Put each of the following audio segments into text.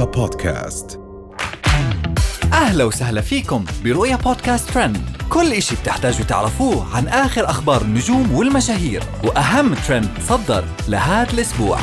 رؤيا بودكاست. أهلا وسهلا فيكم برؤيا بودكاست ترند. كل إشي بتحتاجوا تعرفوه عن آخر أخبار النجوم والمشاهير وأهم ترند صدر لهذا الأسبوع.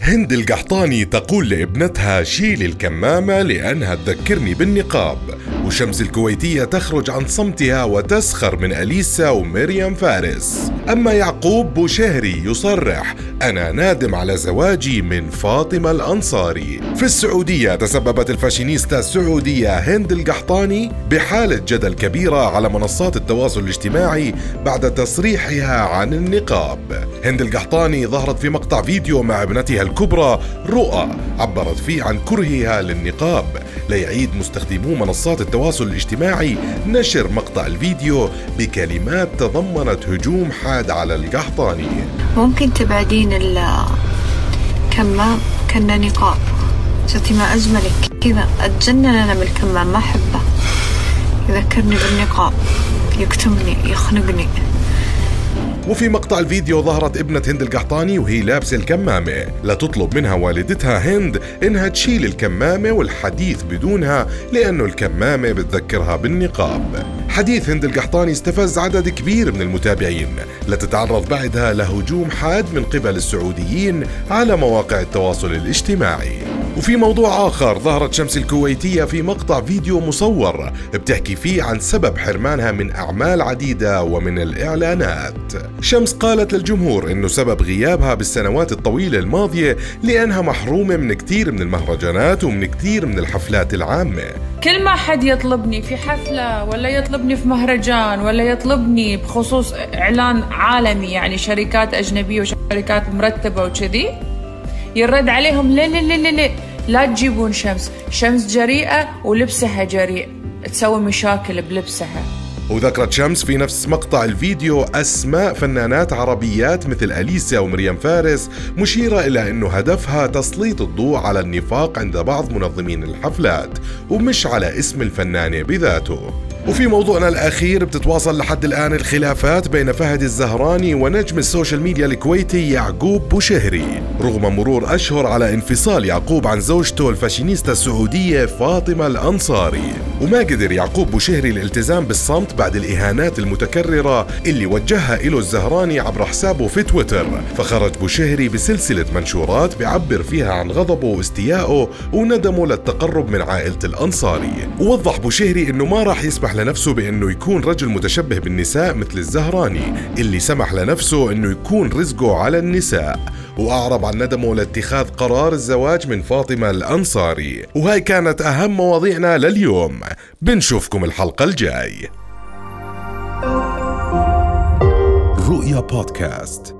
هند القحطاني تقول لابنتها شيل الكمامة لأنها تذكرني بالنقاب. وشمس الكويتية تخرج عن صمتها وتسخر من أليسا ومريم فارس. أما يعقوب بوشهري يصرح أنا نادم على زواجي من فاطمة الأنصاري. في السعودية تسببت الفاشينيستا السعودية هند القحطاني بحالة جدل كبيرة على منصات التواصل الاجتماعي بعد تصريحها عن النقاب. هند القحطاني ظهرت في مقطع فيديو مع ابنتها الكبرى رؤى عبرت فيه عن كرهها للنقاب. ليعيد مستخدمو منصات التواصل الاجتماعي نشر مقطع الفيديو بكلمات تضمنت هجوم حاد على القحطاني. ممكن تبعدين الكمام كنا نقاب صرتي ما أجملك. كذا. أتجنن أنا من الكمام. ما أحبه. يذكرني بالنقاب يكتمني. يخنقني. وفي مقطع الفيديو ظهرت ابنة هند القحطاني وهي لابسة الكمامة. لتطلب منها والدتها هند إنها تشيل الكمامة والحديث بدونها لأنه الكمامة بتذكرها بالنقاب. حديث هند القحطاني استفز عدد كبير من المتابعين. لتتعرض بعدها لهجوم حاد من قبل السعوديين على مواقع التواصل الاجتماعي. وفي موضوع آخر ظهرت شمس الكويتية في مقطع فيديو مصور بتحكي فيه عن سبب حرمانها من أعمال عديدة ومن الإعلانات. شمس قالت للجمهور أنه سبب غيابها بالسنوات الطويلة الماضية لأنها محرومة من كثير من المهرجانات ومن كثير من الحفلات العامة. كل ما حد يطلبني في حفلة ولا يطلبني في مهرجان ولا يطلبني بخصوص إعلان عالمي يعني شركات أجنبية وشركات مرتبة وكذي يرد عليهم لا لا لا لا لا تجيبون شمس. شمس جريئة ولبسها جريء. تسوي مشاكل بلبسها. وذكرت شمس في نفس مقطع الفيديو أسماء فنانات عربيات مثل أليسا ومريم فارس مشيرة إلى أنه هدفها تسليط الضوء على النفاق عند بعض منظمين الحفلات ومش على اسم الفنانة بذاته. وفي موضوعنا الأخير بتتواصل لحد الآن الخلافات بين فهد الزهراني ونجم ال social media الكويتي يعقوب بوشهري رغم مرور أشهر على انفصال يعقوب عن زوجته الفاشينيستا السعودية فاطمة الأنصاري. وما قدر يعقوب بوشهري الالتزام بالصمت بعد الإهانات المتكررة اللي وجهها له الزهراني عبر حسابه في تويتر. فخرج بوشهري بسلسلة منشورات بيعبر فيها عن غضبه واستيائه وندمه للتقرب من عائلة الأنصاري. ووضح بوشهري أنه ما راح يسمح لنفسه بأنه يكون رجل متشبه بالنساء مثل الزهراني اللي سمح لنفسه أنه يكون رزقه على النساء. وأعرب عن ندمه لاتخاذ قرار الزواج من فاطمة الأنصاري. وهاي كانت أهم مواضيعنا لليوم. بنشوفكم الحلقة الجاي. رؤيا بودكاست.